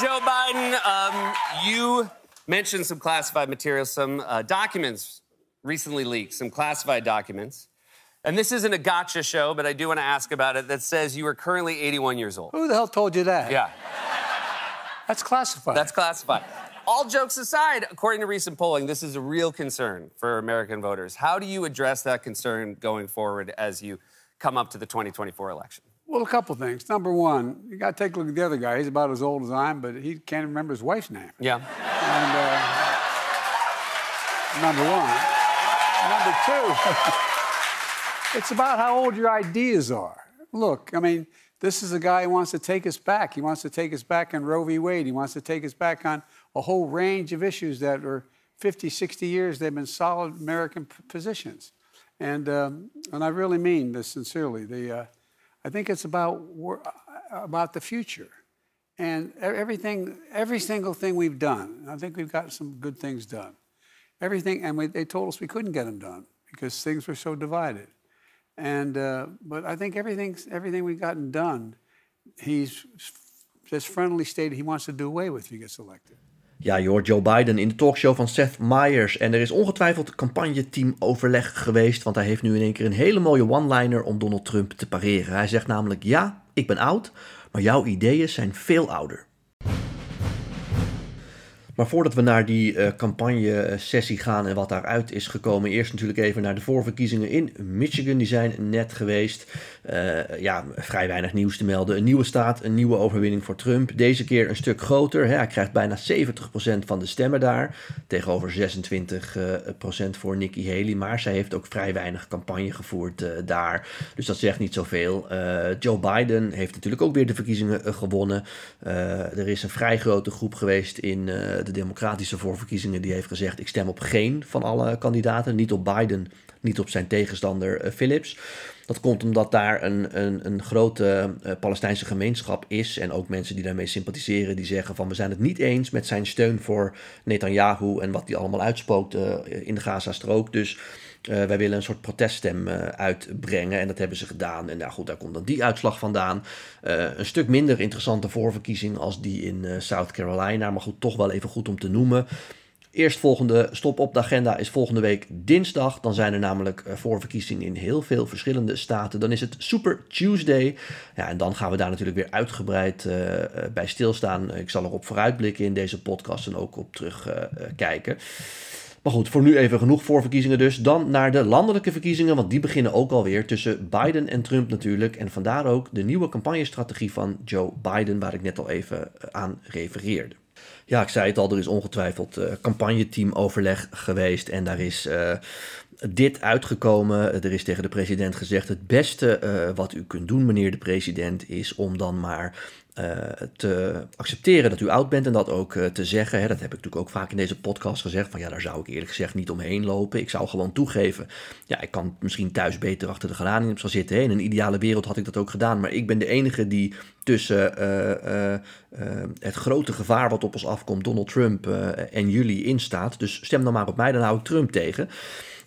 Joe Biden, um, you mentioned some classified materials, some uh, documents recently leaked, some classified documents. And this isn't a gotcha show, but I do want to ask about it that says you are currently 81 years old. Who the hell told you that? Yeah, That's classified. that's classified. All jokes aside, according to recent polling, this is a real concern for American voters. How do you address that concern going forward as you come up to the 2024 election? Well, a couple things. Number one, you got to take a look at the other guy. He's about as old as I am, but he can't remember his wife's name. Yeah. And uh, number one. Number two, it's about how old your ideas are. Look, I mean, this is a guy who wants to take us back. He wants to take us back on Roe v. Wade. He wants to take us back on a whole range of issues that are 50, 60 years, they've been solid American p- positions. And, um, and I really mean this sincerely. The, uh, I think it's about, about the future. And everything, every single thing we've done, I think we've got some good things done. Everything, and we, they told us we couldn't get them done because things were so divided. And uh, but I think everything, everything we've gotten done, he's just friendly stated he wants to do away with if he gets elected. Ja, je Joe Biden in de talkshow van Seth Meyers. En er is ongetwijfeld campagneteam-overleg geweest. Want hij heeft nu in één keer een hele mooie one-liner om Donald Trump te pareren. Hij zegt namelijk: Ja, ik ben oud, maar jouw ideeën zijn veel ouder. Maar voordat we naar die eh, campagne-sessie gaan en wat daaruit is gekomen, eerst natuurlijk even naar de voorverkiezingen in Michigan. Die zijn net geweest. Eh, ja, vrij weinig nieuws te melden. Een nieuwe staat, een nieuwe overwinning voor Trump. Deze keer een stuk groter. Hij krijgt bijna 70% van de stemmen daar. Tegenover 26% voor Nikki Haley. Maar zij heeft ook vrij weinig campagne gevoerd eh, daar. Dus dat zegt niet zoveel. Eh, Joe Biden heeft natuurlijk ook weer de verkiezingen eh, gewonnen. Eh, er is een vrij grote groep geweest in eh, de democratische voorverkiezingen die heeft gezegd: ik stem op geen van alle kandidaten. Niet op Biden, niet op zijn tegenstander eh, Phillips. Dat komt omdat daar een, een, een grote eh, Palestijnse gemeenschap is. En ook mensen die daarmee sympathiseren, die zeggen van we zijn het niet eens met zijn steun voor Netanyahu en wat hij allemaal uitspookt eh, in de Gazastrook. Dus eh, wij willen een soort proteststem eh, uitbrengen. En dat hebben ze gedaan. En nou goed, daar komt dan die uitslag vandaan. Eh, een stuk minder interessante voorverkiezing als die in South Carolina. Maar goed, toch wel even goed om te noemen. Eerstvolgende stop op de agenda is volgende week dinsdag. Dan zijn er namelijk voorverkiezingen in heel veel verschillende staten. Dan is het Super Tuesday. Ja, en dan gaan we daar natuurlijk weer uitgebreid bij stilstaan. Ik zal erop vooruitblikken in deze podcast en ook op terugkijken. kijken. Maar goed, voor nu even genoeg voorverkiezingen dus. Dan naar de landelijke verkiezingen, want die beginnen ook alweer tussen Biden en Trump natuurlijk. En vandaar ook de nieuwe campagnestrategie van Joe Biden, waar ik net al even eh, aan refereerde. Ja, ik zei het al, er is ongetwijfeld uh, campagneteamoverleg geweest en daar is uh, dit uitgekomen. Er is tegen de president gezegd: het beste uh, wat u kunt doen, meneer de president, is om dan maar uh, te accepteren dat u oud bent en dat ook te zeggen. Hè, dat heb ik natuurlijk ook vaak in deze podcast gezegd. Van ja, daar zou ik eerlijk gezegd niet omheen lopen. Ik zou gewoon toegeven. Ja, ik kan misschien thuis beter achter de geranium gaan zitten. Hè. In een ideale wereld had ik dat ook gedaan. Maar ik ben de enige die tussen het grote gevaar wat op ons afkomt, Donald Trump en jullie instaat. Dus stem dan maar op mij, dan hou ik Trump tegen.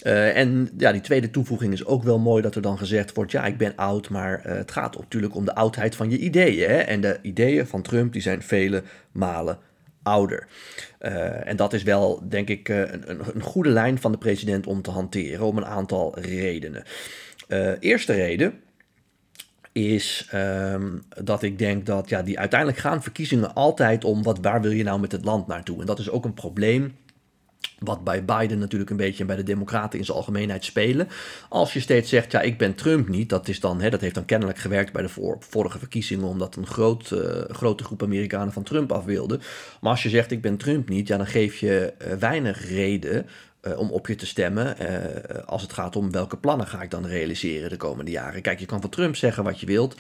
Uh, en ja, die tweede toevoeging is ook wel mooi dat er dan gezegd wordt: ja, ik ben oud, maar uh, het gaat natuurlijk om de oudheid van je ideeën. Hè? En de ideeën van Trump die zijn vele malen ouder. Uh, en dat is wel, denk ik, een, een, goede lijn van de president om te hanteren om een aantal redenen. eerste reden is um, dat ik denk dat ja, die uiteindelijk gaan verkiezingen altijd om wat, waar wil je nou met het land naartoe. En dat is ook een probleem wat bij Biden natuurlijk een beetje en bij de Democraten in zijn algemeenheid spelen. Als je steeds zegt, ja, ik ben Trump niet, dat, is dan, hè, dat heeft dan kennelijk gewerkt bij de vorige verkiezingen, omdat een groot, uh, grote groep Amerikanen van Trump af wilde. Maar als je zegt, ik ben Trump niet, ja, dan geef je uh, weinig reden uh, om op je te stemmen uh, als het gaat om welke plannen ga ik dan realiseren de komende jaren. Kijk, je kan van Trump zeggen wat je wilt.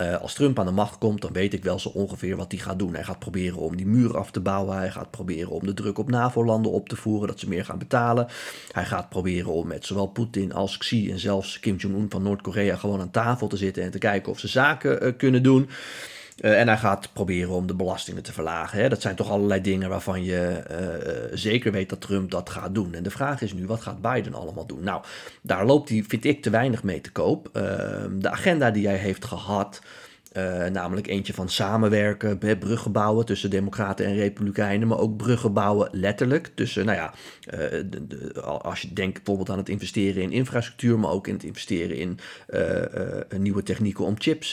Uh, als Trump aan de macht komt, dan weet ik wel zo ongeveer wat hij gaat doen. Hij gaat proberen om die muur af te bouwen. Hij gaat proberen om de druk op NAVO-landen op te voeren, dat ze meer gaan betalen. Hij gaat proberen om met zowel Poetin als Xi en zelfs Kim Jong-un van Noord-Korea gewoon aan tafel te zitten en te kijken of ze zaken kunnen doen. Uh, en hij gaat proberen om de belastingen te verlagen. Hè. Dat zijn toch allerlei dingen waarvan je uh, zeker weet dat Trump dat gaat doen. En de vraag is nu, wat gaat Biden allemaal doen? Nou, daar loopt hij, vind ik, te weinig mee te koop. Uh, de agenda die hij heeft gehad Uh, namelijk eentje van samenwerken, bruggen bouwen tussen democraten en republikeinen, maar ook bruggen bouwen letterlijk tussen, nou ja, de, als je denkt bijvoorbeeld aan het investeren in infrastructuur, maar ook in het investeren in uh, nieuwe technieken om chips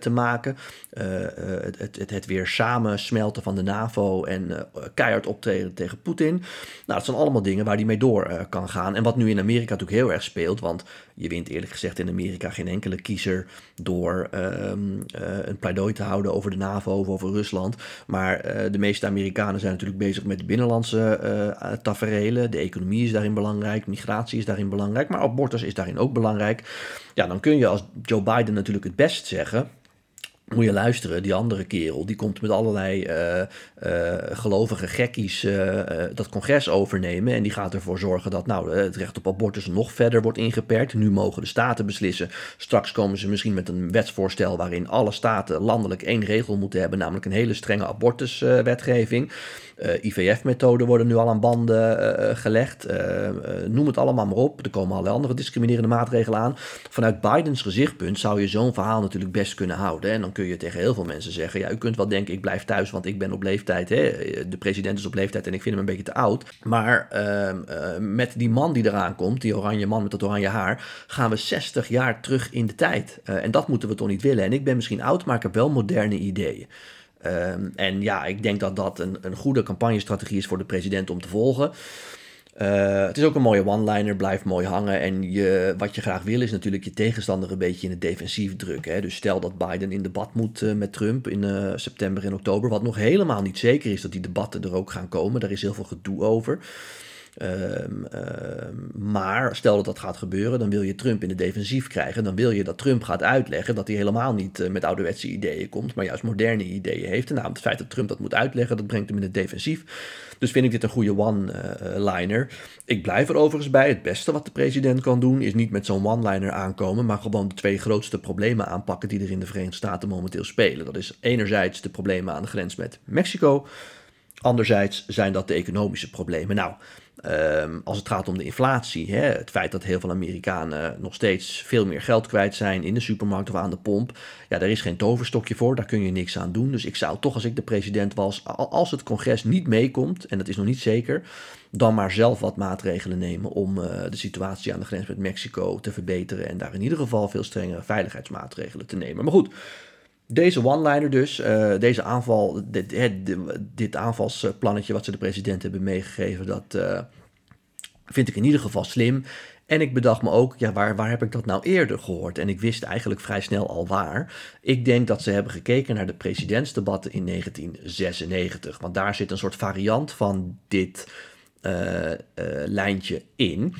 te maken, het, het, het, weer samensmelten van de NAVO en keihard optreden tegen Poetin. Nou, dat zijn allemaal dingen waar die mee door kan gaan. En wat nu in Amerika natuurlijk heel erg speelt, want je wint eerlijk gezegd in Amerika geen enkele kiezer door ehm, eh, een pleidooi te houden over de NAVO of over Rusland. Maar eh, de meeste Amerikanen zijn natuurlijk bezig met binnenlandse uh, taferelen. De economie is daarin belangrijk, migratie is daarin belangrijk, maar abortus is daarin ook belangrijk. Ja, dan kun je als Joe Biden natuurlijk het best zeggen moet je luisteren, die andere kerel, die komt met allerlei uh, uh, gelovige gekkies uh, dat congres overnemen. En die gaat ervoor zorgen dat nou, het recht op abortus nog verder wordt ingeperkt. Nu mogen de staten beslissen. Straks komen ze misschien met een wetsvoorstel waarin alle staten landelijk één regel moeten hebben, namelijk een hele strenge abortuswetgeving. IVF-methoden worden nu al aan banden gelegd. Noem het allemaal maar op. Er komen allerlei andere discriminerende maatregelen aan. Vanuit Bidens gezichtpunt zou je zo'n verhaal natuurlijk best kunnen houden. En dan kun je tegen heel veel mensen zeggen: ja, u kunt wel denken, ik blijf thuis, want ik ben op leeftijd. Hè? De president is op leeftijd en ik vind hem een beetje te oud. Maar ehm, met die man die eraan komt, die oranje man met dat oranje haar, gaan we 60 jaar terug in de tijd. en dat moeten we toch niet willen. En ik ben misschien oud, maar ik heb wel moderne ideeën. Ehm, en ja, ik denk dat dat een, een goede campagnestrategie is voor de president om te volgen. Uh, het is ook een mooie one-liner, blijft mooi hangen. En je, wat je graag wil is natuurlijk je tegenstander een beetje in het defensief drukken. Hè? Dus stel dat Biden in debat moet uh, met Trump in uh, september en oktober. Wat nog helemaal niet zeker is dat die debatten er ook gaan komen. Daar is heel veel gedoe over. Um, maar stel dat dat gaat gebeuren, dan wil je Trump in de defensief krijgen. Dan wil je dat Trump gaat uitleggen dat hij helemaal niet uh, met ouderwetse ideeën komt, maar juist moderne ideeën heeft. En nou, het feit dat Trump dat moet uitleggen, dat brengt hem in het defensief. Dus vind ik dit een goede one-liner. ik blijf er overigens bij. Het beste wat de president kan doen, is niet met zo'n one-liner aankomen, maar gewoon de twee grootste problemen aanpakken die er in de Verenigde Staten momenteel spelen. Dat is enerzijds de problemen aan de grens met Mexico. Anderzijds zijn dat de economische problemen. Nou, Um, als het gaat om de inflatie, hè, het feit dat heel veel Amerikanen nog steeds veel meer geld kwijt zijn in de supermarkt of aan de pomp, ja, daar is geen toverstokje voor, daar kun je niks aan doen. Dus ik zou toch, als ik de president was, als het congres niet meekomt, en dat is nog niet zeker, dan maar zelf wat maatregelen nemen om uh, de situatie aan de grens met Mexico te verbeteren en daar in ieder geval veel strengere veiligheidsmaatregelen te nemen. Maar goed. Deze one-liner dus, uh, deze aanval, dit, dit, aanvalsplannetje wat ze de president hebben meegegeven, dat uh, vind ik in ieder geval slim. En ik bedacht me ook, ja, waar, waar heb ik dat nou eerder gehoord? En ik wist eigenlijk vrij snel al waar. Ik denk dat ze hebben gekeken naar de presidentsdebatten in 1996. Want daar zit een soort variant van dit uh, uh, lijntje in.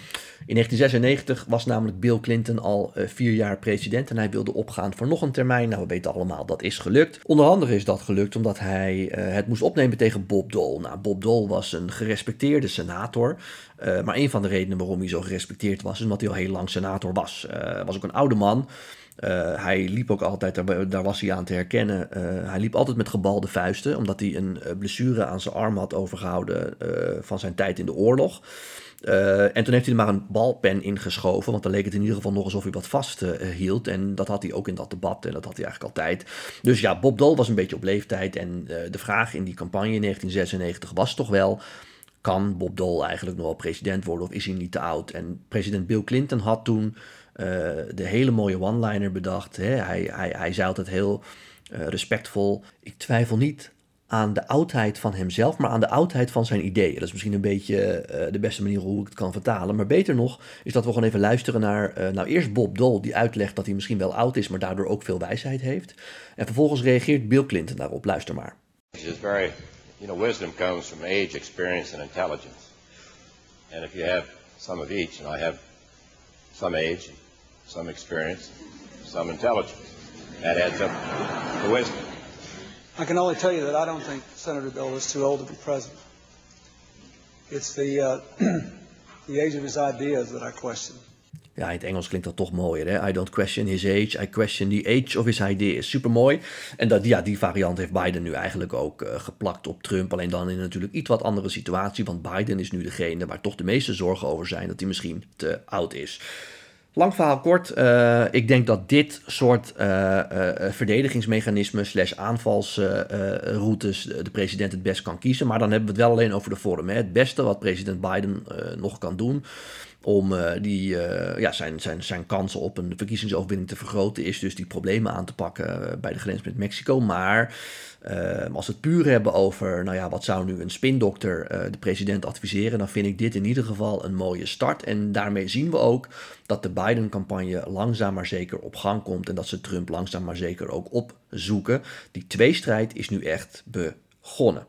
In 1996 was namelijk Bill Clinton al uh, vier jaar president en hij wilde opgaan voor nog een termijn. Nou, we weten allemaal dat is gelukt. Onder andere is dat gelukt omdat hij het moest opnemen tegen Bob Dole. Nou, Bob Dole was een gerespecteerde senator. maar een van de redenen waarom hij zo gerespecteerd was, is omdat hij al heel lang senator was. Was ook een oude man. Uh, hij liep ook altijd, daar, daar, was hij aan te herkennen, uh, hij liep altijd met gebalde vuisten, omdat hij een uh, blessure aan zijn arm had overgehouden van zijn tijd in de oorlog. en toen heeft hij er maar een balpen ingeschoven, want dan leek het in ieder geval nog alsof hij wat vasthield. en dat had hij ook in dat debat en dat had hij eigenlijk altijd. Dus ja, Bob Dole was een beetje op leeftijd. En de vraag in die campagne in 1996 was toch wel kan Bob Dole eigenlijk nog wel president worden of is hij niet te oud? En president Bill Clinton had toen uh, de hele mooie one-liner bedacht. Hè? Hij, hij, hij zei altijd heel uh, respectvol. Ik twijfel niet aan de oudheid van hemzelf, maar aan de oudheid van zijn ideeën. Dat is misschien een beetje uh, de beste manier hoe ik het kan vertalen. Maar beter nog is dat we gewoon even luisteren naar, nou eerst Bob Dole, die uitlegt dat hij misschien wel oud is, maar daardoor ook veel wijsheid heeft. En vervolgens reageert Bill Clinton daarop. Luister maar. It's very, you know, wisdom comes from age, experience and intelligence. And if you have some of each, and I have some age, some experience, some intelligence. That adds up to wisdom. I can only tell you that I don't think Senator Bill is too old to be president. It's the, uh, the age of his ideas that I question. Ja, in het Engels klinkt dat toch mooier. Hè? I don't question his age, I question the age of his ideas. Super mooi. En dat, ja, die variant heeft Biden nu eigenlijk ook uh, geplakt op Trump. Alleen dan in natuurlijk iets wat andere situatie. Want Biden is nu degene waar toch de meeste zorgen over zijn dat hij misschien te oud is. Lang verhaal kort, uh, ik denk dat dit soort uh, verdedigingsmechanismen slash aanvalsroutes de president het best kan kiezen. Maar dan hebben we het wel alleen over de vorm. Hè. Het beste wat president Biden nog kan doen om die, ja, zijn, zijn, zijn kansen op een verkiezingsoverwinning te vergroten, is dus die problemen aan te pakken bij de grens met Mexico. Maar als we het puur hebben over, nou ja, wat zou nu een spindokter de president adviseren, dan vind ik dit in ieder geval een mooie start. En daarmee zien we ook dat de Biden-campagne langzaam maar zeker op gang komt en dat ze Trump langzaam maar zeker ook opzoeken. Die tweestrijd is nu echt begonnen.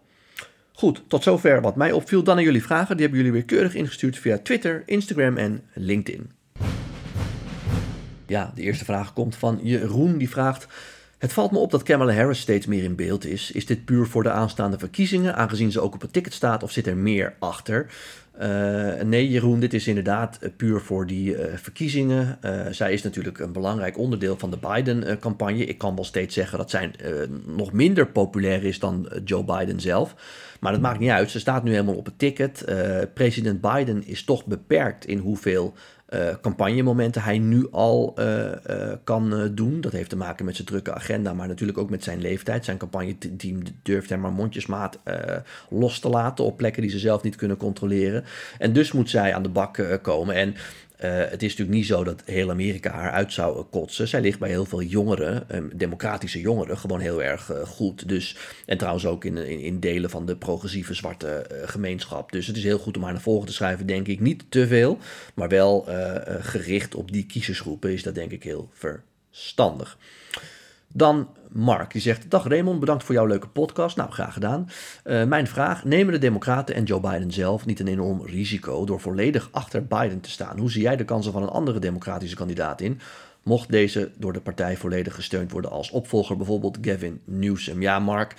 Goed, tot zover wat mij opviel. Dan aan jullie vragen. Die hebben jullie weer keurig ingestuurd via Twitter, Instagram en LinkedIn. Ja, de eerste vraag komt van Jeroen. Die vraagt: het valt me op dat Kamala Harris steeds meer in beeld is. Is dit puur voor de aanstaande verkiezingen, aangezien ze ook op het ticket staat, of zit er meer achter? Uh, nee, Jeroen, dit is inderdaad uh, puur voor die uh, verkiezingen. zij is natuurlijk een belangrijk onderdeel van de Biden-campagne. Ik kan wel steeds zeggen dat zij nog minder populair is dan Joe Biden zelf. Maar dat maakt niet uit. Ze staat nu helemaal op het ticket. president Biden is toch beperkt in hoeveel uh, campagnemomenten hij nu al uh, kan doen. Dat heeft te maken met zijn drukke agenda, maar natuurlijk ook met zijn leeftijd. Zijn campagneteam durft hem maar mondjesmaat los te laten op plekken die ze zelf niet kunnen controleren. En dus moet zij aan de bak komen. En het is natuurlijk niet zo dat heel Amerika haar uit zou kotsen. Zij ligt bij heel veel jongeren, um, democratische jongeren, gewoon heel erg uh, goed. Dus, en trouwens ook in, in, in delen van de progressieve zwarte gemeenschap. Dus het is heel goed om haar naar voren te schrijven, denk ik. Niet te veel, maar wel gericht op die kiezersgroepen is dat denk ik heel verstandig. Dan Mark, die zegt: Dag Raymond, bedankt voor jouw leuke podcast. Nou, graag gedaan. Uh, mijn vraag: nemen de Democraten en Joe Biden zelf niet een enorm risico door volledig achter Biden te staan? Hoe zie jij de kansen van een andere democratische kandidaat in? Mocht deze door de partij volledig gesteund worden als opvolger, bijvoorbeeld Gavin Newsom. Ja, Mark,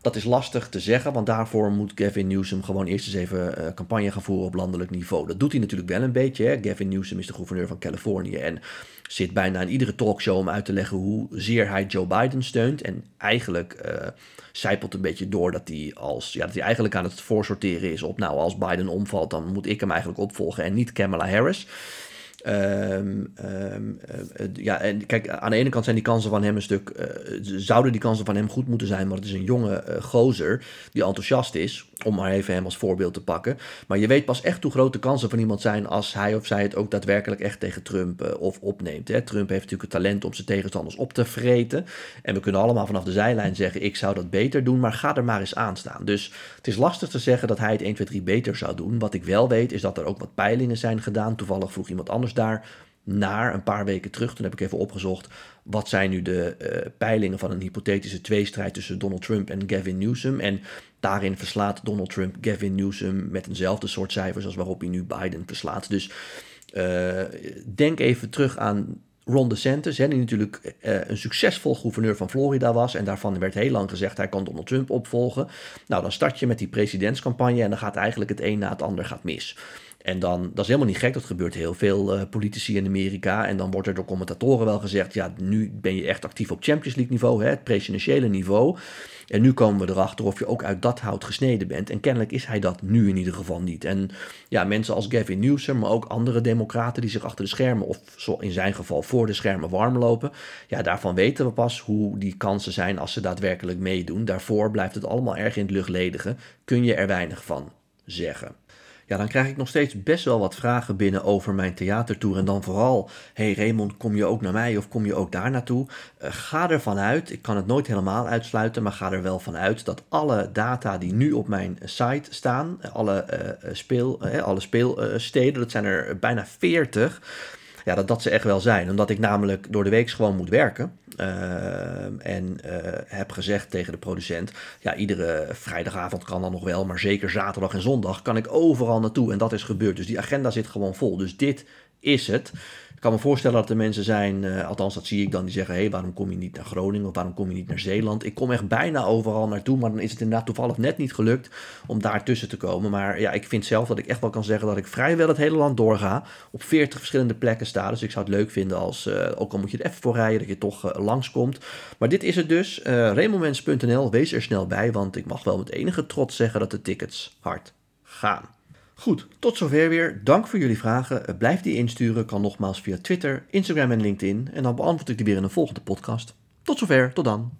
dat is lastig te zeggen, want daarvoor moet Gavin Newsom gewoon eerst eens even uh, campagne gaan voeren op landelijk niveau. Dat doet hij natuurlijk wel een beetje. Hè? Gavin Newsom is de gouverneur van Californië en zit bijna in iedere talkshow om uit te leggen hoe zeer hij Joe Biden steunt. En eigenlijk uh, zijpelt een beetje door dat hij, als, ja, dat hij eigenlijk aan het voorsorteren is op, nou, als Biden omvalt, dan moet ik hem eigenlijk opvolgen en niet Kamala Harris. Um, um, uh, ja, en kijk, aan de ene kant zijn die kansen van hem een stuk. Uh, zouden die kansen van hem goed moeten zijn, want het is een jonge uh, gozer die enthousiast is. Om maar even hem als voorbeeld te pakken. Maar je weet pas echt hoe groot de kansen van iemand zijn als hij of zij het ook daadwerkelijk echt tegen Trump of opneemt. Hè. Trump heeft natuurlijk het talent om zijn tegenstanders op te vreten. En we kunnen allemaal vanaf de zijlijn zeggen: ik zou dat beter doen, maar ga er maar eens aan staan. Dus het is lastig te zeggen dat hij het 1, 2, 3 beter zou doen. Wat ik wel weet is dat er ook wat peilingen zijn gedaan. Toevallig vroeg iemand anders daar naar een paar weken terug. Toen heb ik even opgezocht wat zijn nu de uh, peilingen van een hypothetische tweestrijd tussen Donald Trump en Gavin Newsom. En daarin verslaat Donald Trump Gavin Newsom met eenzelfde soort cijfers als waarop hij nu Biden verslaat. Dus uh, denk even terug aan Ron DeSantis, hè, die natuurlijk uh, een succesvol gouverneur van Florida was. En daarvan werd heel lang gezegd hij kan Donald Trump opvolgen. Nou, dan start je met die presidentscampagne en dan gaat eigenlijk het een na het ander gaat mis. En dan, dat is helemaal niet gek, dat gebeurt heel veel uh, politici in Amerika. En dan wordt er door commentatoren wel gezegd, ja, nu ben je echt actief op Champions League niveau, hè, het presidentiële niveau. En nu komen we erachter of je ook uit dat hout gesneden bent. En kennelijk is hij dat nu in ieder geval niet. En ja, mensen als Gavin Newsom, maar ook andere democraten die zich achter de schermen, of in zijn geval voor de schermen warm lopen. Ja, daarvan weten we pas hoe die kansen zijn als ze daadwerkelijk meedoen. Daarvoor blijft het allemaal erg in het luchtledige. Kun je er weinig van zeggen ja, dan krijg ik nog steeds best wel wat vragen binnen over mijn theatertour. En dan vooral, hey Raymond, kom je ook naar mij of kom je ook daar naartoe? Uh, ga ervan uit, ik kan het nooit helemaal uitsluiten, maar ga er wel van uit dat alle data die nu op mijn site staan, alle, uh, speel, alle speelsteden, dat zijn er bijna 40, ja, dat dat ze echt wel zijn. Omdat ik namelijk door de week gewoon moet werken. Uh, en uh, heb gezegd tegen de producent: ja, iedere vrijdagavond kan dan nog wel, maar zeker zaterdag en zondag kan ik overal naartoe. En dat is gebeurd. Dus die agenda zit gewoon vol. Dus dit is het. Kan me voorstellen dat er mensen zijn, uh, althans dat zie ik dan, die zeggen: hé, waarom kom je niet naar Groningen of waarom kom je niet naar Zeeland? Ik kom echt bijna overal naartoe, maar dan is het inderdaad toevallig net niet gelukt om daar tussen te komen. Maar ja, ik vind zelf dat ik echt wel kan zeggen dat ik vrijwel het hele land doorga, op 40 verschillende plekken sta. Dus ik zou het leuk vinden als, uh, ook al moet je er even voor rijden, dat je toch uh, langskomt. Maar dit is het dus. Remomens.nl, wees er snel bij, want ik mag wel met enige trots zeggen dat de tickets hard gaan. Goed, tot zover weer. Dank voor jullie vragen. Blijf die insturen, kan nogmaals via Twitter, Instagram en LinkedIn. En dan beantwoord ik die weer in een volgende podcast. Tot zover, tot dan.